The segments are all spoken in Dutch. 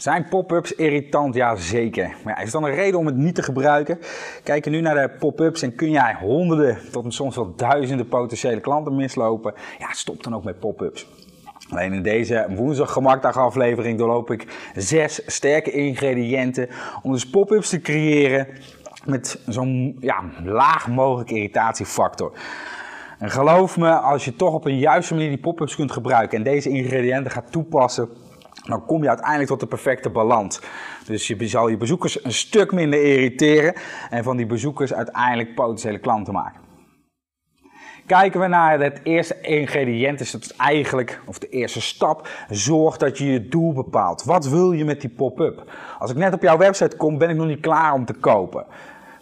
Zijn pop-ups irritant? Ja, zeker. Maar ja, is dan een reden om het niet te gebruiken? Kijk nu naar de pop-ups en kun jij honderden tot soms wel duizenden potentiële klanten mislopen? Ja, stop dan ook met pop-ups. Alleen in deze woensdag gemakdag doorloop ik zes sterke ingrediënten om dus pop-ups te creëren met zo'n ja, laag mogelijke irritatiefactor. En geloof me, als je toch op een juiste manier die pop-ups kunt gebruiken en deze ingrediënten gaat toepassen, dan kom je uiteindelijk tot de perfecte balans. Dus je zal je bezoekers een stuk minder irriteren en van die bezoekers uiteindelijk potentiële klanten maken. Kijken we naar het eerste ingrediënt, is het eigenlijk, of de eerste stap, zorg dat je je doel bepaalt. Wat wil je met die pop-up? Als ik net op jouw website kom, ben ik nog niet klaar om te kopen.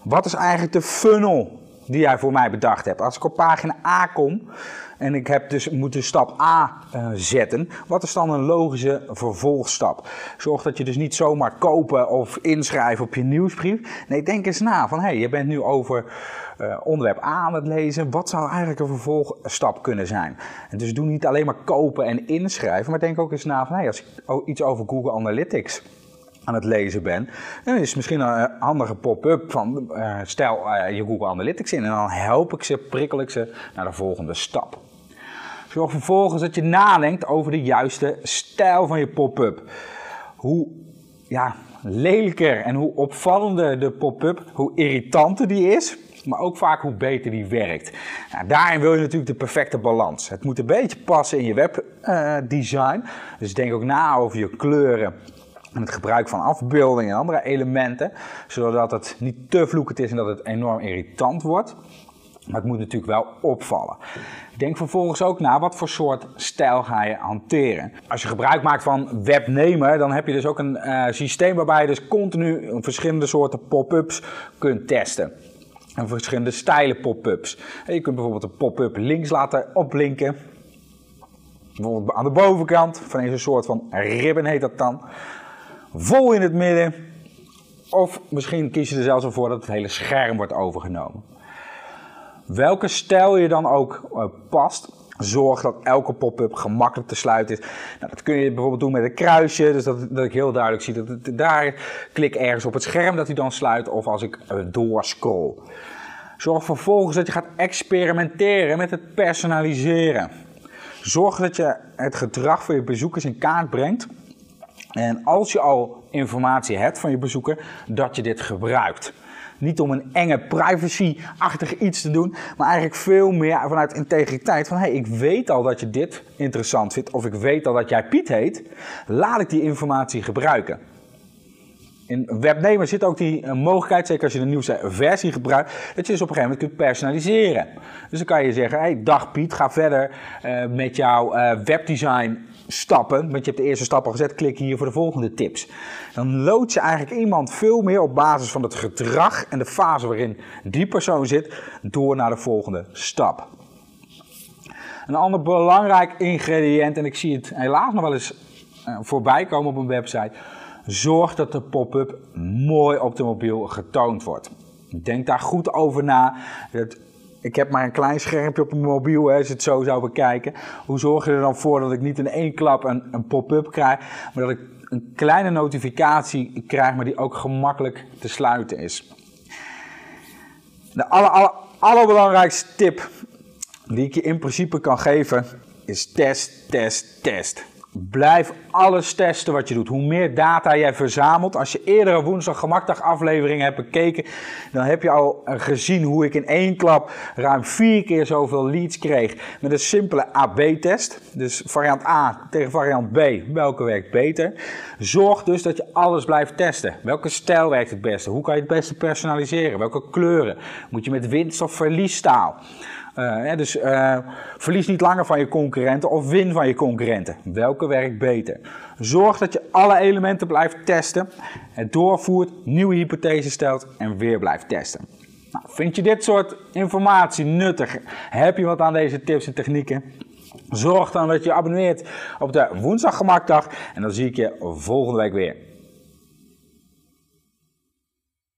Wat is eigenlijk de funnel die jij voor mij bedacht hebt? Als ik op pagina A kom, en ik heb dus moeten stap A uh, zetten. Wat is dan een logische vervolgstap? Zorg dat je dus niet zomaar kopen of inschrijven op je nieuwsbrief. Nee, denk eens na van hé, hey, je bent nu over uh, onderwerp A aan het lezen. Wat zou eigenlijk een vervolgstap kunnen zijn? En dus doe niet alleen maar kopen en inschrijven, maar denk ook eens na van hé, hey, als ik iets over Google Analytics aan het lezen ben, dan is misschien een handige pop-up van uh, stel uh, je Google Analytics in en dan help ik ze, prikkel ik ze naar de volgende stap. Zorg vervolgens dat je nadenkt over de juiste stijl van je pop-up. Hoe ja, lelijker en hoe opvallender de pop-up, hoe irritanter die is, maar ook vaak hoe beter die werkt. Nou, daarin wil je natuurlijk de perfecte balans. Het moet een beetje passen in je webdesign. Dus denk ook na over je kleuren en het gebruik van afbeeldingen en andere elementen, zodat het niet te vloekend is en dat het enorm irritant wordt. Maar het moet natuurlijk wel opvallen. Denk vervolgens ook na wat voor soort stijl ga je hanteren. Als je gebruik maakt van webnemer, dan heb je dus ook een uh, systeem waarbij je dus continu verschillende soorten pop-ups kunt testen. En verschillende stijlen pop-ups. Je kunt bijvoorbeeld een pop-up links laten opblinken. Bijvoorbeeld aan de bovenkant, van een soort van ribbon heet dat dan. Vol in het midden. Of misschien kies je er zelfs voor dat het hele scherm wordt overgenomen. Welke stijl je dan ook uh, past, zorg dat elke pop-up gemakkelijk te sluiten is. Nou, dat kun je bijvoorbeeld doen met een kruisje, dus dat, dat ik heel duidelijk zie dat het daar klik ergens op het scherm dat hij dan sluit, of als ik uh, doorscroll. Zorg vervolgens dat je gaat experimenteren met het personaliseren. Zorg dat je het gedrag van je bezoekers in kaart brengt. En als je al informatie hebt van je bezoeker, dat je dit gebruikt. Niet om een enge privacy-achtig iets te doen, maar eigenlijk veel meer vanuit integriteit. Van hey, ik weet al dat je dit interessant vindt, of ik weet al dat jij Piet heet, laat ik die informatie gebruiken. In webnemer zit ook die uh, mogelijkheid, zeker als je de nieuwste versie gebruikt, dat je dus op een gegeven moment kunt personaliseren. Dus dan kan je zeggen, hey, dag Piet, ga verder uh, met jouw uh, webdesign stappen, want je hebt de eerste stap al gezet, klik hier voor de volgende tips. Dan loodt je eigenlijk iemand veel meer op basis van het gedrag en de fase waarin die persoon zit, door naar de volgende stap. Een ander belangrijk ingrediënt, en ik zie het helaas nog wel eens voorbij komen op een website, zorg dat de pop-up mooi op de mobiel getoond wordt. Denk daar goed over na. Ik heb maar een klein schermpje op mijn mobiel, hè, als je het zo zou bekijken. Hoe zorg je er dan voor dat ik niet in één klap een, een pop-up krijg, maar dat ik een kleine notificatie krijg, maar die ook gemakkelijk te sluiten is. De aller, aller, allerbelangrijkste tip die ik je in principe kan geven is test, test, test. Blijf alles testen wat je doet. Hoe meer data jij verzamelt. Als je eerdere woensdag gemakdag afleveringen hebt bekeken, dan heb je al gezien hoe ik in één klap ruim vier keer zoveel leads kreeg met een simpele AB-test. Dus variant A tegen variant B, welke werkt beter? Zorg dus dat je alles blijft testen. Welke stijl werkt het beste? Hoe kan je het beste personaliseren? Welke kleuren? Moet je met winst of verliestaal? Uh, dus uh, verlies niet langer van je concurrenten of win van je concurrenten. Welke werkt beter? Zorg dat je alle elementen blijft testen, het doorvoert, nieuwe hypotheses stelt en weer blijft testen. Nou, vind je dit soort informatie nuttig? Heb je wat aan deze tips en technieken? Zorg dan dat je abonneert op de woensdag gemakdag en dan zie ik je volgende week weer.